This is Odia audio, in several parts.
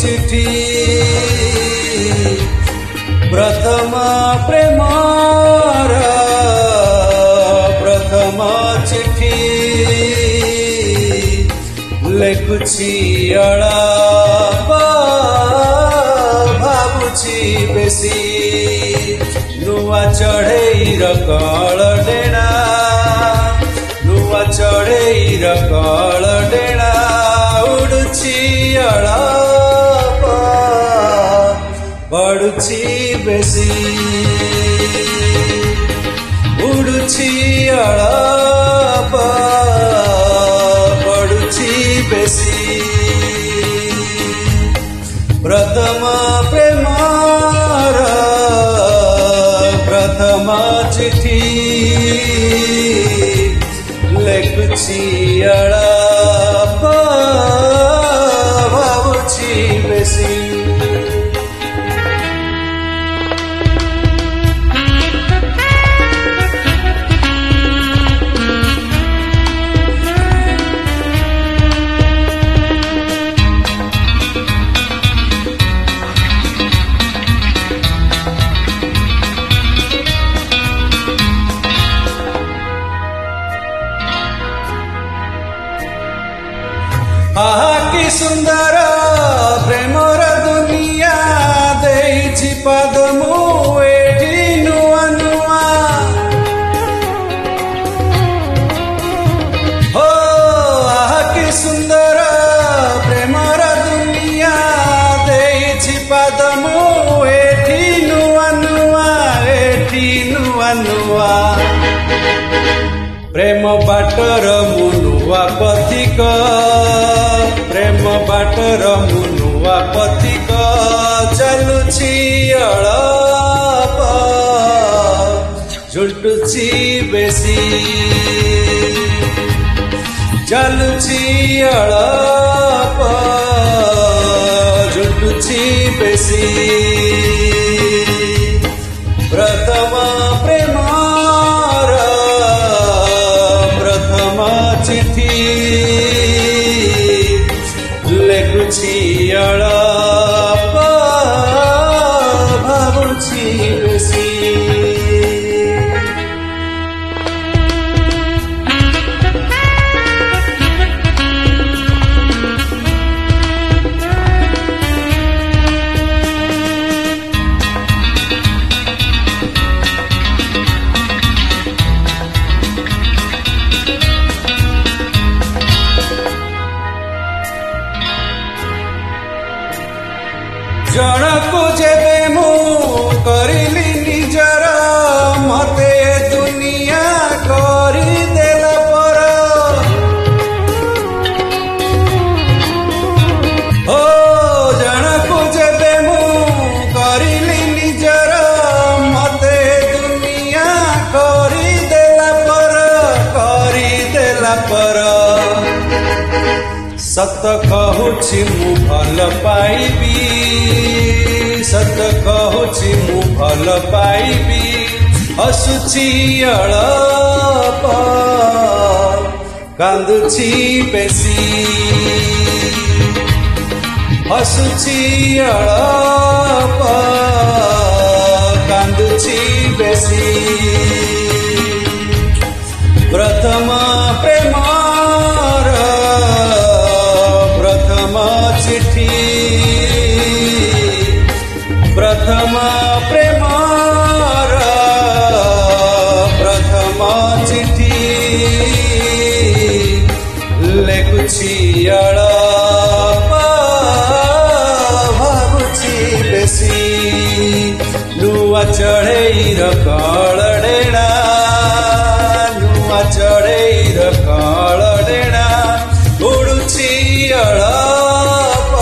చిఠీ ప్రథమా ప్రేమారా ప్రథమా చిఠీ লেখুছি অড়া ভাবুছি বেশি নুয়া চড়েই রকড় উড়ছি বেশি উড়ছি পড়ুছি বেশি প্রথম প্রেমার প্রথম চিঠি লেখছি আড়া ସୁନ୍ଦର ପ୍ରେମର ଦୁନିଆ ଦେଇଛି ପାଦ ମୁଁ ଏଠି ନୂଆ ନୂଆ ଏଠି ନୂଆ ନୂଆ। ପ୍ରେମ ବାଟର ମୁଁ ନୂଆ ପଥିକ। ପ୍ରେମ ବାଟର ମୁଁ ନୂଆ ପଥିକ। ଚାଲୁଛି ଅଳପ। ଝୁଲୁଛି ବେଶୀ। जलु अलापुटी प्रेसी प्रथमा प्रेम प्रथमा चि ଜଣକୁ ଯେବେ ମୁଁ କରିଲି ନିଜର ମତେ ଦୁନିଆ କରିଦେଲା ପର। ଓ ଜଣକୁ ଯେବେ ମୁଁ କରିଲି ନିଜର ମତେ ଦୁନିଆ କରିଦେଲା ପର କରିଦେଲା ପର। ସତ କହୁଛି ମୁଁ ଭଲ ପାଇବି। ସତ କହୁଛି ମୁଁ ଭଲ ପାଇବି ହସୁଛି ଅଳପ କାନ୍ଦୁଛି ବେଶୀ ହସୁଛି ଅଳପ લુઆ ચડે રકળ ડેણા લુઆ ચડે રકળ ડેણા ઉડુચી અળપ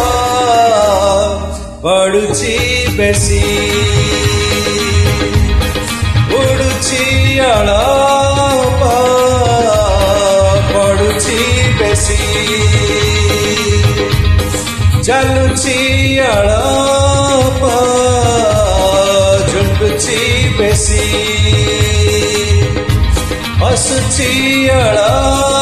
પડુચી બેસી ઉડુચી અળપ પડુચી બેસી of alone.